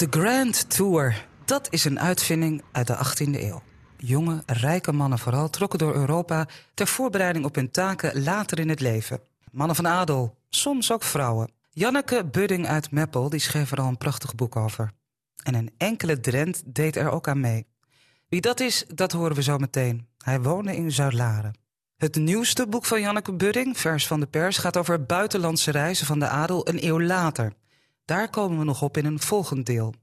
De Grand Tour, dat is een uitvinding uit de 18e eeuw. Jonge, rijke mannen vooral trokken door Europa ter voorbereiding op hun taken later in het leven. Mannen van adel, soms ook vrouwen. Janneke Budding uit Meppel die schreef er al een prachtig boek over. En een enkele Drent deed er ook aan mee. Wie dat is, dat horen we zo meteen. Hij woonde in Zuidlaren. Het nieuwste boek van Janneke Budding, vers van de pers, gaat over buitenlandse reizen van de adel een eeuw later. Daar komen we nog op in een volgend deel.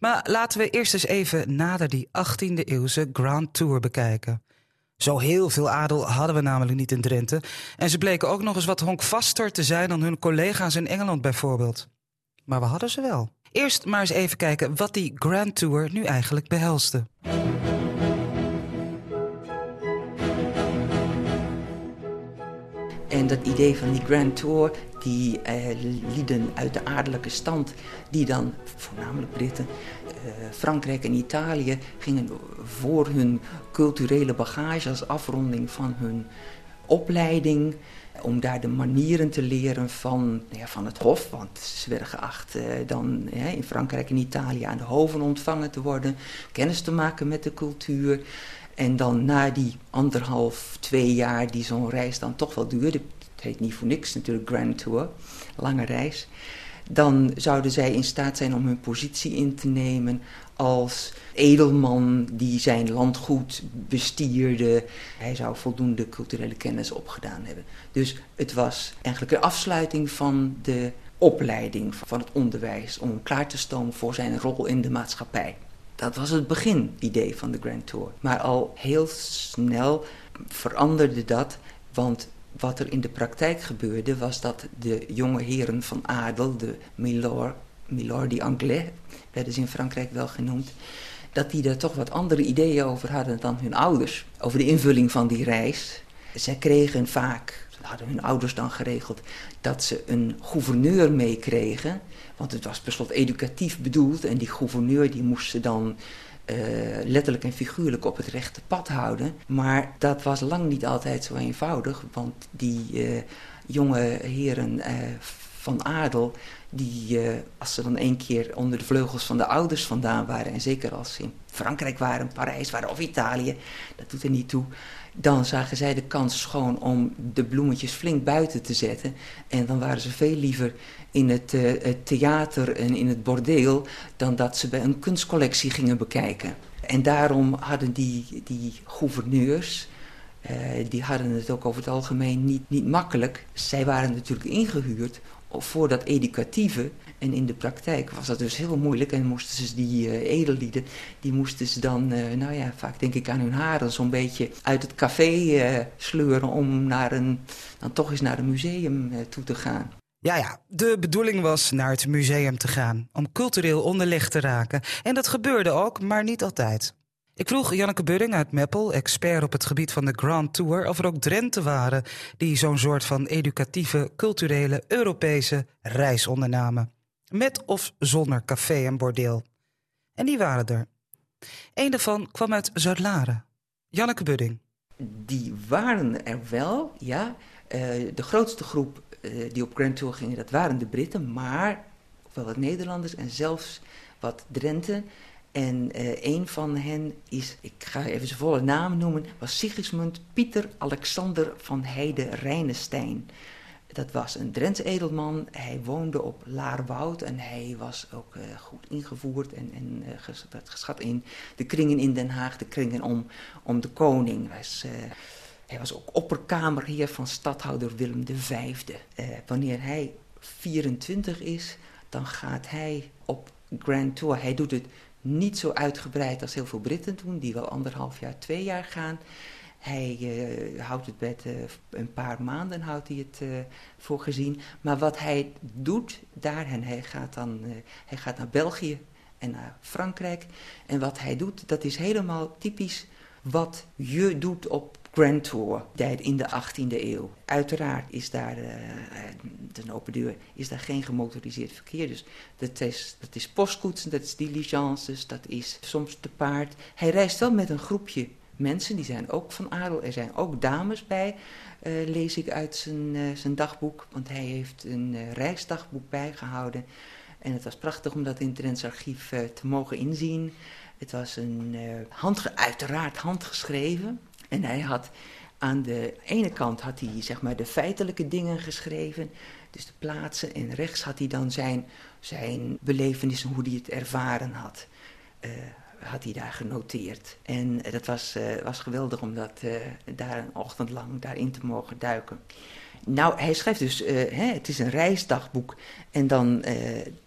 Maar laten we eerst eens even nader die 18e eeuwse Grand Tour bekijken. Zo heel veel adel hadden we namelijk niet in Drenthe. En ze bleken ook nog eens wat honkvaster te zijn dan hun collega's in Engeland bijvoorbeeld. Maar we hadden ze wel. Eerst maar eens even kijken wat die Grand Tour nu eigenlijk behelste. En dat idee van die Grand Tour, die eh, lieden uit de adellijke stand, die dan, voornamelijk Britten, eh, Frankrijk en Italië, gingen voor hun culturele bagage als afronding van hun opleiding, om daar de manieren te leren van, nou ja, van het hof. Want ze werden geacht eh, dan in Frankrijk en Italië aan de hoven ontvangen te worden, kennis te maken met de cultuur. En dan na die anderhalf, twee jaar die zo'n reis dan toch wel duurde, het heet niet voor niks natuurlijk Grand Tour, lange reis, dan zouden zij in staat zijn om hun positie in te nemen als edelman die zijn landgoed bestierde. Hij zou voldoende culturele kennis opgedaan hebben. Dus het was eigenlijk een afsluiting van de opleiding, van het onderwijs, om klaar te stomen voor zijn rol in de maatschappij. Dat was het beginidee van de Grand Tour. Maar al heel snel veranderde dat, want wat er in de praktijk gebeurde was dat de jonge heren van adel, de milord, milordi anglais, werden ze in Frankrijk wel genoemd, dat die er toch wat andere ideeën over hadden dan hun ouders. Over de invulling van die reis. Zij kregen vaak, hadden hun ouders dan geregeld, dat ze een gouverneur meekregen. Want het was per slot educatief bedoeld en die gouverneur die moest ze dan uh, letterlijk en figuurlijk op het rechte pad houden. Maar dat was lang niet altijd zo eenvoudig, want die uh, jonge heren uh, van adel, die als ze dan een keer onder de vleugels van de ouders vandaan waren, en zeker als ze in Frankrijk waren, Parijs waren of Italië, dat doet er niet toe, dan zagen zij de kans schoon om de bloemetjes flink buiten te zetten. En dan waren ze veel liever in het, het, theater en in het bordeel dan dat ze bij een kunstcollectie gingen bekijken. En daarom hadden die, die gouverneurs, uh, die hadden het ook over het algemeen niet, niet makkelijk. Zij waren natuurlijk ingehuurd voor dat educatieve. En in de praktijk was dat dus heel moeilijk. En moesten ze die uh, edellieden, die moesten ze dan, uh, nou ja, vaak denk ik aan hun haren zo'n beetje uit het café uh, sleuren om naar een, dan toch eens naar een museum toe te gaan. Ja, ja, de bedoeling was naar het museum te gaan, om cultureel onderlegd te raken. En dat gebeurde ook, maar niet altijd. Ik vroeg Janneke Budding uit Meppel, expert op het gebied van de Grand Tour, of er ook Drenten waren die zo'n soort van educatieve, culturele, Europese reis ondernamen. Met of zonder café en bordeel. En die waren er. Een daarvan kwam uit Zuid-Laren. Janneke Budding. Die waren er wel, ja. Uh, de grootste groep uh, die op Grand Tour gingen, dat waren de Britten, maar ook wel wat Nederlanders en zelfs wat Drenten. En uh, een van hen is, ik ga even zijn volle naam noemen, was Sigismund Pieter Alexander van Heide Reinestein. Dat was een Drents edelman. Hij woonde op Laarwoud en hij was ook uh, goed ingevoerd en, en ges, werd geschat in de kringen in Den Haag, de kringen om, om de koning. Hij was, hij was ook opperkamerheer van stadhouder Willem V. wanneer hij 24 is, dan gaat hij op Grand Tour. Hij doet het niet zo uitgebreid als heel veel Britten doen, die wel anderhalf jaar, twee jaar gaan. Hij uh, houdt het bij uh, een paar maanden houdt hij het uh, voor gezien. Maar wat hij doet daar, en hij gaat dan hij gaat naar België en naar Frankrijk. En wat hij doet, dat is helemaal typisch wat je doet op Grand Tour in de 18e eeuw. Uiteraard is daar, ten open deur, is daar geen gemotoriseerd verkeer. Dus dat is, dat is postkoetsen, dat is diligences, dat is soms te paard. Hij reist wel met een groepje mensen, die zijn ook van adel. Er zijn ook dames bij, uh, lees ik uit zijn, uh, zijn dagboek. Want hij heeft een uh, reisdagboek bijgehouden. En het was prachtig om dat in het archief te mogen inzien. Het was een uiteraard handgeschreven. En hij had aan de ene kant had hij zeg maar de feitelijke dingen geschreven, dus de plaatsen. En rechts had hij dan zijn, zijn belevenissen, hoe hij het ervaren had. Uh, had hij daar genoteerd. En dat was, uh, was geweldig om dat, uh, daar een ochtend lang daarin te mogen duiken. Nou, hij schrijft dus, hè, het is een reisdagboek. En dan,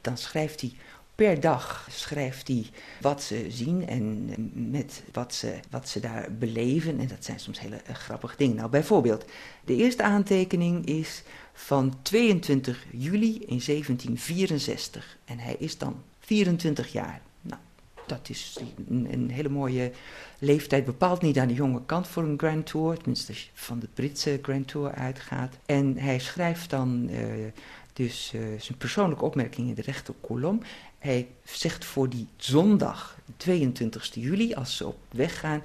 dan schrijft hij Per dag schrijft hij wat ze zien en met wat ze, wat ze daar beleven. En dat zijn soms hele uh, grappige dingen. Nou, bijvoorbeeld, de eerste aantekening is van 22 juli in 1764. En hij is dan 24 jaar. Nou, dat is een, hele mooie leeftijd. Bepaald niet aan de jonge kant voor een Grand Tour. Tenminste, als je van de Britse Grand Tour uitgaat. En hij schrijft dan... Uh, dus uh, zijn persoonlijke opmerking in de rechterkolom. Hij zegt voor die zondag, 22 juli, als ze op weg gaan,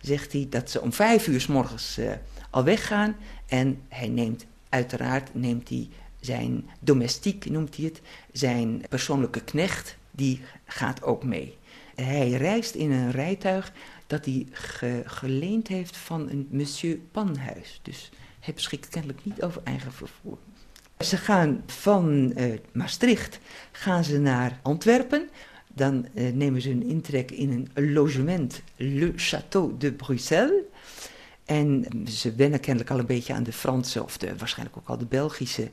zegt hij dat ze om vijf uur s morgens uh, al weggaan. En hij neemt, uiteraard neemt hij zijn domestiek, noemt hij het, zijn persoonlijke knecht, die gaat ook mee. Hij reist in een rijtuig dat hij ge geleend heeft van een monsieur Panhuis. Dus hij beschikt kennelijk niet over eigen vervoer. Ze gaan van uh, Maastricht gaan ze naar Antwerpen. Dan uh, nemen ze een intrek in een logement, Le Château de Bruxelles. En ze wennen kennelijk al een beetje aan de Franse, of de, waarschijnlijk ook al de Belgische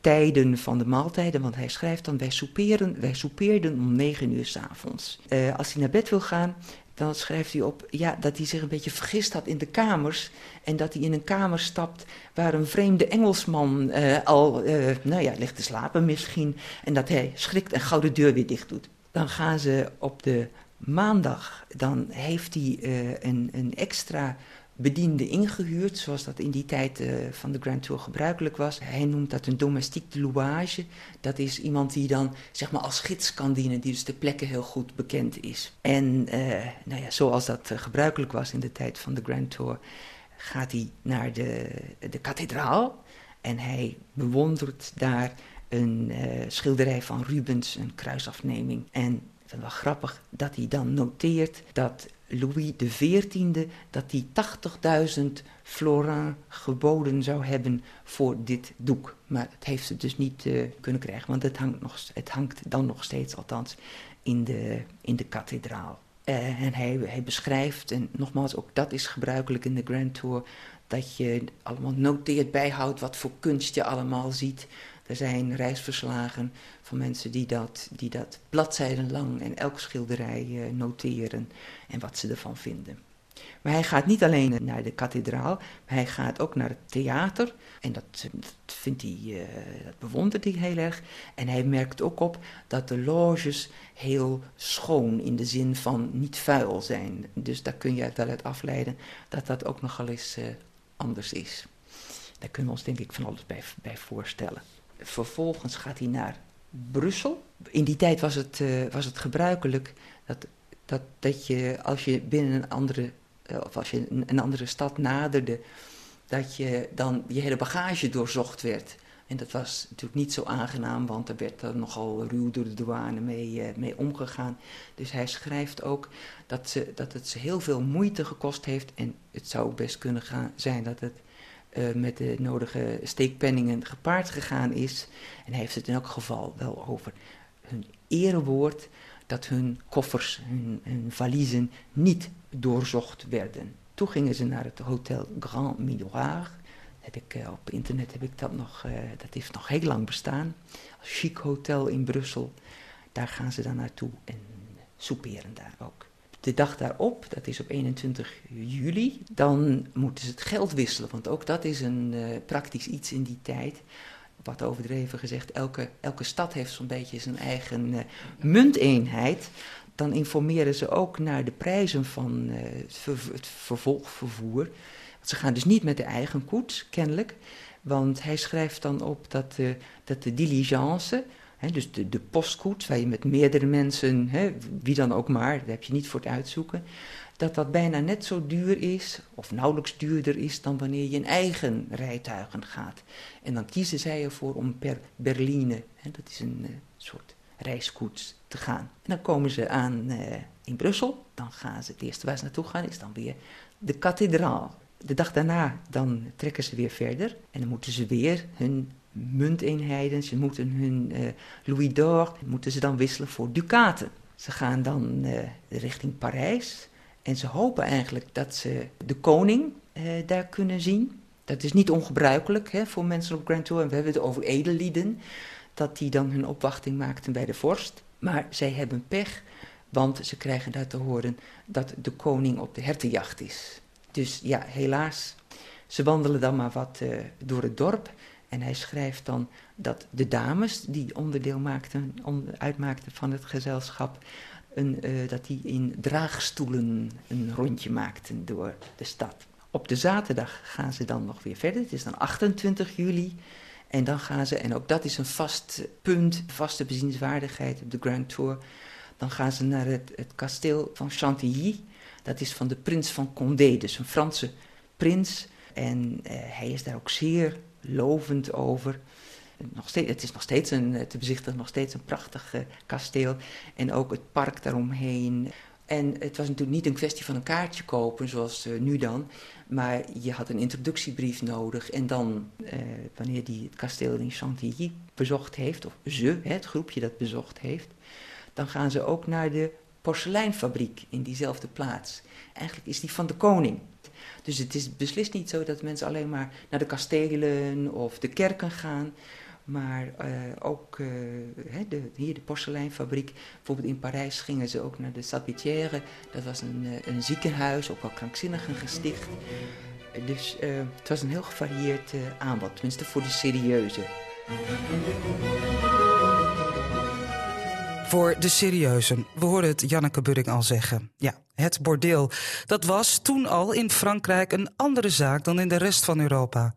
tijden van de maaltijden. Want hij schrijft dan, wij, souperen, wij soupeerden om negen uur s'avonds. Uh, als hij naar bed wil gaan, dan schrijft hij op ja, dat hij zich een beetje vergist had in de kamers. En dat hij in een kamer stapt waar een vreemde Engelsman uh, al, uh, nou ja, ligt te slapen misschien. En dat hij schrikt en gauw de deur weer dicht doet. Dan gaan ze op de maandag, dan heeft hij uh, een, een extra bediende ingehuurd, zoals dat in die tijd uh, van de Grand Tour gebruikelijk was. Hij noemt dat een domestique de louage. Dat is iemand die dan zeg maar als gids kan dienen, die dus de plekken heel goed bekend is. En uh, nou ja, zoals dat uh, gebruikelijk was in de tijd van de Grand Tour, gaat hij naar de, de kathedraal en hij bewondert daar een schilderij van Rubens, een kruisafneming. En ik wel grappig dat hij dan noteert dat Louis XIV dat hij 80.000 florins geboden zou hebben voor dit doek. Maar het heeft ze dus niet uh, kunnen krijgen, want het hangt, nog, het hangt dan nog steeds, althans, in de, in de kathedraal. Uh, en hij, hij beschrijft, en nogmaals, ook dat is gebruikelijk in de Grand Tour, dat je allemaal noteert, bijhoudt wat voor kunst je allemaal ziet. Er zijn reisverslagen van mensen die dat, die dat bladzijdenlang en elk schilderij uh, noteren en wat ze ervan vinden. Maar hij gaat niet alleen naar de kathedraal, maar hij gaat ook naar het theater. En dat, vindt hij, uh, dat bewondert hij heel erg. En hij merkt ook op dat de loges heel schoon in de zin van niet vuil zijn. Dus daar kun je wel uit afleiden dat dat ook nogal eens uh, anders is. Daar kunnen we ons denk ik van alles bij, bij voorstellen. Vervolgens gaat hij naar Brussel. In die tijd was het, uh, was het gebruikelijk dat, dat, dat je als je binnen een andere, uh, of als je een, andere stad naderde, dat je dan je hele bagage doorzocht werd. En dat was natuurlijk niet zo aangenaam, want er werd er nogal ruw door de douane mee, uh, mee omgegaan. Dus hij schrijft ook dat, ze, dat het ze heel veel moeite gekost heeft. En het zou best kunnen gaan, zijn dat het uh, met de nodige steekpenningen gepaard gegaan is. En hij heeft het in elk geval wel over hun erewoord dat hun koffers, hun, hun valiezen niet doorzocht werden. Toen gingen ze naar het hotel Grand Miroir. Heb ik, uh, op internet heb ik dat nog, uh, dat heeft nog heel lang bestaan. Een chic hotel in Brussel. Daar gaan ze dan naartoe en souperen daar ook de dag daarop, dat is op 21 juli, dan moeten ze het geld wisselen. Want ook dat is een uh, praktisch iets in die tijd. Wat overdreven gezegd, elke, elke stad heeft zo'n beetje zijn eigen uh, munteenheid. Dan informeren ze ook naar de prijzen van uh, het, ver, het, vervolgvervoer. Ze gaan dus niet met de eigen koets, kennelijk. Want hij schrijft dan op dat, dat de diligence Dus de, de postkoets, waar je met meerdere mensen, wie dan ook maar, daar heb je niet voor het uitzoeken, dat dat bijna net zo duur is, of nauwelijks duurder is, dan wanneer je in eigen rijtuigen gaat. En dan kiezen zij ervoor om per Berline, dat is een uh, soort reiskoets te gaan. En dan komen ze aan in Brussel. Dan gaan ze, het eerste waar ze naartoe gaan is dan weer de kathedraal. De dag daarna dan trekken ze weer verder en dan moeten ze weer hun munteenheden, ze moeten hun uh, louis d'or, moeten ze dan wisselen voor ducaten. Ze gaan dan uh, richting Parijs en ze hopen eigenlijk dat ze de koning uh, daar kunnen zien. Dat is niet ongebruikelijk hè, voor mensen op Grand Tour. En we hebben het over edellieden, dat die dan hun opwachting maakten bij de vorst. Maar zij hebben pech, want ze krijgen daar te horen dat de koning op de hertenjacht is. Dus ja, helaas, ze wandelen dan maar wat door het dorp. En hij schrijft dan dat de dames die onderdeel maakten, uitmaakten van het gezelschap, een, uh, dat die in draagstoelen een rondje maakten door de stad. Op de zaterdag gaan ze dan nog weer verder. Het is dan 28 juli. En dan gaan ze, en ook dat is een vast punt, vaste bezienswaardigheid op de Grand Tour. Dan gaan ze naar het, het kasteel van Chantilly. Dat is van de prins van Condé, dus een Franse prins. En uh, hij is daar ook zeer lovend over. Nog steeds, het is nog steeds een, te bezichtigen, nog steeds een prachtig uh, kasteel. En ook het park daaromheen. En het was natuurlijk niet een kwestie van een kaartje kopen, zoals uh, nu dan. Maar je had een introductiebrief nodig. En dan, wanneer die het kasteel in Chantilly bezocht heeft, of ze, het groepje dat bezocht heeft, dan gaan ze ook naar de porseleinfabriek in diezelfde plaats. Eigenlijk is die van de koning. Dus het is beslist niet zo dat mensen alleen maar naar de kastelen of de kerken gaan. Maar uh, ook uh, de, hier de porseleinfabriek. Bijvoorbeeld in Parijs gingen ze ook naar de Salpêtrière. Dat was een, een ziekenhuis, ook wel krankzinnigen gesticht. Dus het was een heel gevarieerd aanbod, tenminste voor de serieuze. Voor de serieuzen. We hoorden het Janneke Budding al zeggen. Ja, het bordeel. Dat was toen al in Frankrijk een andere zaak dan in de rest van Europa.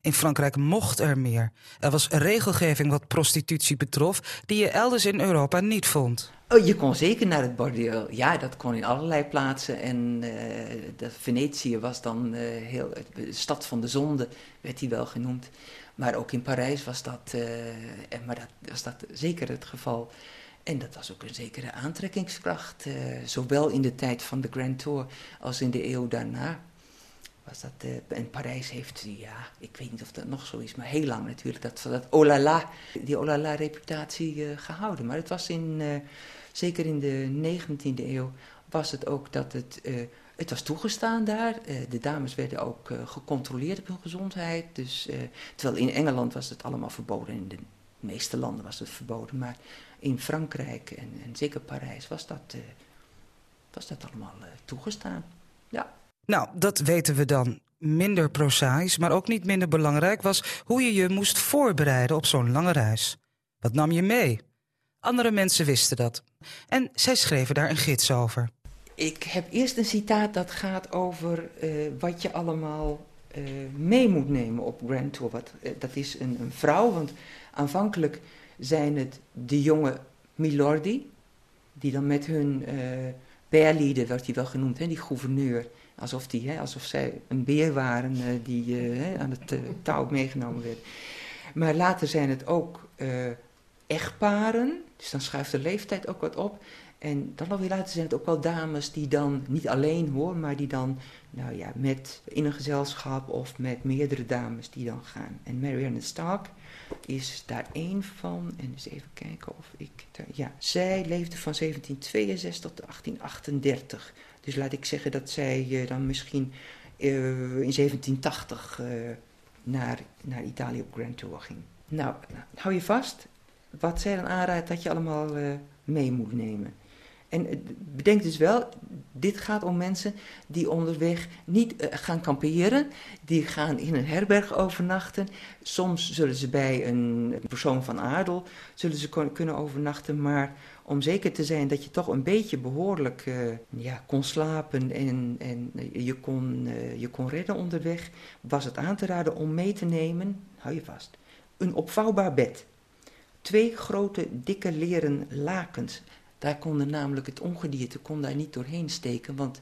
In Frankrijk mocht er meer. Er was regelgeving wat prostitutie betrof, die je elders in Europa niet vond. Oh, je kon zeker naar het bordeel. Ja, dat kon in allerlei plaatsen. En uh, Venetië was dan uh, heel. De stad van de zonde, werd die wel genoemd. Maar ook in Parijs was dat, uh, maar dat, was dat zeker het geval. En dat was ook een zekere aantrekkingskracht, uh, zowel in de tijd van de Grand Tour als in de eeuw daarna. Was dat, uh, en Parijs heeft, ja, ik weet niet of dat nog zo is, maar heel lang natuurlijk, dat, dat oh la la, die oh la la reputatie uh, gehouden. Maar het was in, zeker in de 19e eeuw, was het ook dat het, het was toegestaan daar. de dames werden ook gecontroleerd op hun gezondheid. Dus, terwijl in Engeland was het allemaal verboden, in de meeste landen was het verboden, maar in Frankrijk en, en zeker Parijs was dat, uh, was dat allemaal uh, toegestaan. Ja. Nou, dat weten we dan. Minder prozaïs, maar ook niet minder belangrijk was hoe je je moest voorbereiden op zo'n lange reis. Wat nam je mee? Andere mensen wisten dat. En zij schreven daar een gids over. Ik heb eerst een citaat dat gaat over uh, wat je allemaal mee moet nemen op Grand Tour. Wat, dat is een, een vrouw, want aanvankelijk zijn het de jonge Milordi, die dan met hun uh, beerlieden, werd hij wel genoemd, hè, die gouverneur, alsof, die, hè, alsof zij een beer waren die aan het touw meegenomen werd. Maar later zijn het ook echtparen, dus dan schuift de leeftijd ook wat op. En dan nog weer later zijn het ook wel dames die dan, niet alleen hoor, maar die dan, nou ja, met, in een gezelschap of met meerdere dames die dan gaan. En Marianne Stark, is daar één van. En eens even kijken of ik. Ja, zij leefde van 1762 tot 1838. Dus laat ik zeggen dat zij uh, dan misschien uh, in 1780 uh, naar, naar Italië op Grand Tour ging. Nou, nou, hou je vast. Wat zij dan aanraadt dat je allemaal mee moet nemen. En bedenk dus wel, dit gaat om mensen die onderweg niet uh, gaan kamperen, die gaan in een herberg overnachten. Soms zullen ze bij een persoon van adel zullen ze kunnen overnachten, maar om zeker te zijn dat je toch een beetje behoorlijk uh, ja, kon slapen en, en je, kon, je kon redden onderweg, was het aan te raden om mee te nemen, hou je vast, een opvouwbaar bed. Twee grote dikke leren lakens daar kon namelijk het ongedierte kon daar niet doorheen steken, want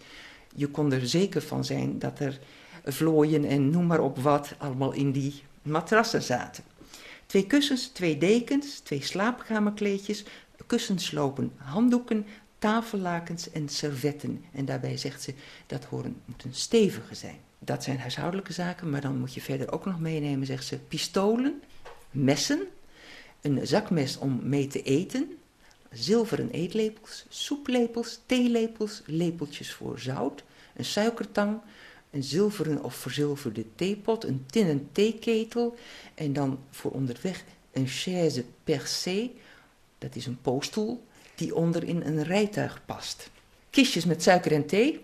je kon er zeker van zijn dat er vlooien en noem maar op wat allemaal in die matrassen zaten. Twee kussens, twee dekens, twee slaapkamerkleedjes, kussenslopen, handdoeken, tafellakens en servetten. En daarbij zegt ze dat horen moeten stevige zijn. Dat zijn huishoudelijke zaken, maar dan moet je verder ook nog meenemen, zegt ze, pistolen, messen, een zakmes om mee te eten, zilveren eetlepels, soeplepels, theelepels, lepeltjes voor zout, een suikertang, een zilveren of verzilverde theepot, een tinnen theeketel en dan voor onderweg een chaise percée, dat is een poosstoel, die onder in een rijtuig past. Kistjes met suiker en thee,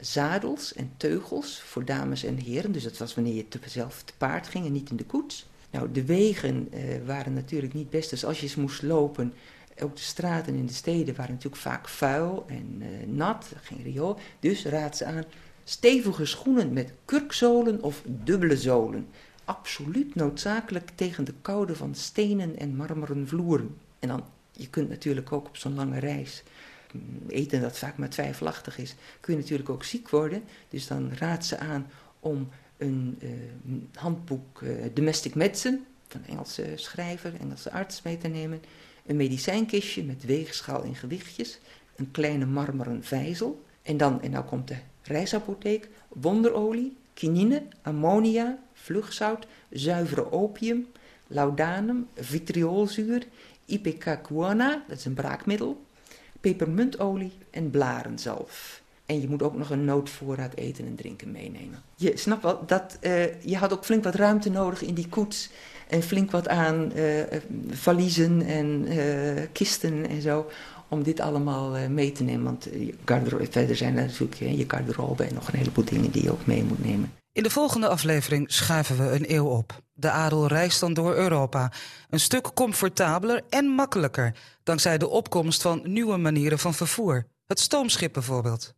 zadels en teugels voor dames en heren, dus dat was wanneer je te, zelf te paard ging en niet in de koets. Nou, de wegen eh, waren natuurlijk niet best, dus als je eens moest lopen, ook de straten in de steden waren natuurlijk vaak vuil en uh, nat, geen riool. Dus raad ze aan stevige schoenen met kurkzolen of dubbele zolen. Absoluut noodzakelijk tegen de koude van stenen en marmeren vloeren. En dan, je kunt natuurlijk ook op zo'n lange reis mm, eten dat vaak maar twijfelachtig is, kun je natuurlijk ook ziek worden. Dus dan raadt ze aan om een uh, handboek uh, Domestic Medicine, van Engelse schrijver, Engelse arts mee te nemen. Een medicijnkistje met weegschaal en gewichtjes, een kleine marmeren vijzel. En dan, en nou komt de reisapotheek, wonderolie, kinine, ammonia, vlugzout, zuivere opium, laudanum, vitriolzuur, ipecacuanha, dat is een braakmiddel, pepermuntolie en blarenzalf. En je moet ook nog een noodvoorraad eten en drinken meenemen. Je snapt wel, dat, uh, je had ook flink wat ruimte nodig in die koets. En flink wat aan uh, valiezen en kisten en zo. Om dit allemaal mee te nemen. Want verder zijn er natuurlijk je garderobe en nog een heleboel dingen die je ook mee moet nemen. In de volgende aflevering schuiven we een eeuw op. De adel reist dan door Europa. Een stuk comfortabeler en makkelijker. Dankzij de opkomst van nieuwe manieren van vervoer. Het stoomschip bijvoorbeeld.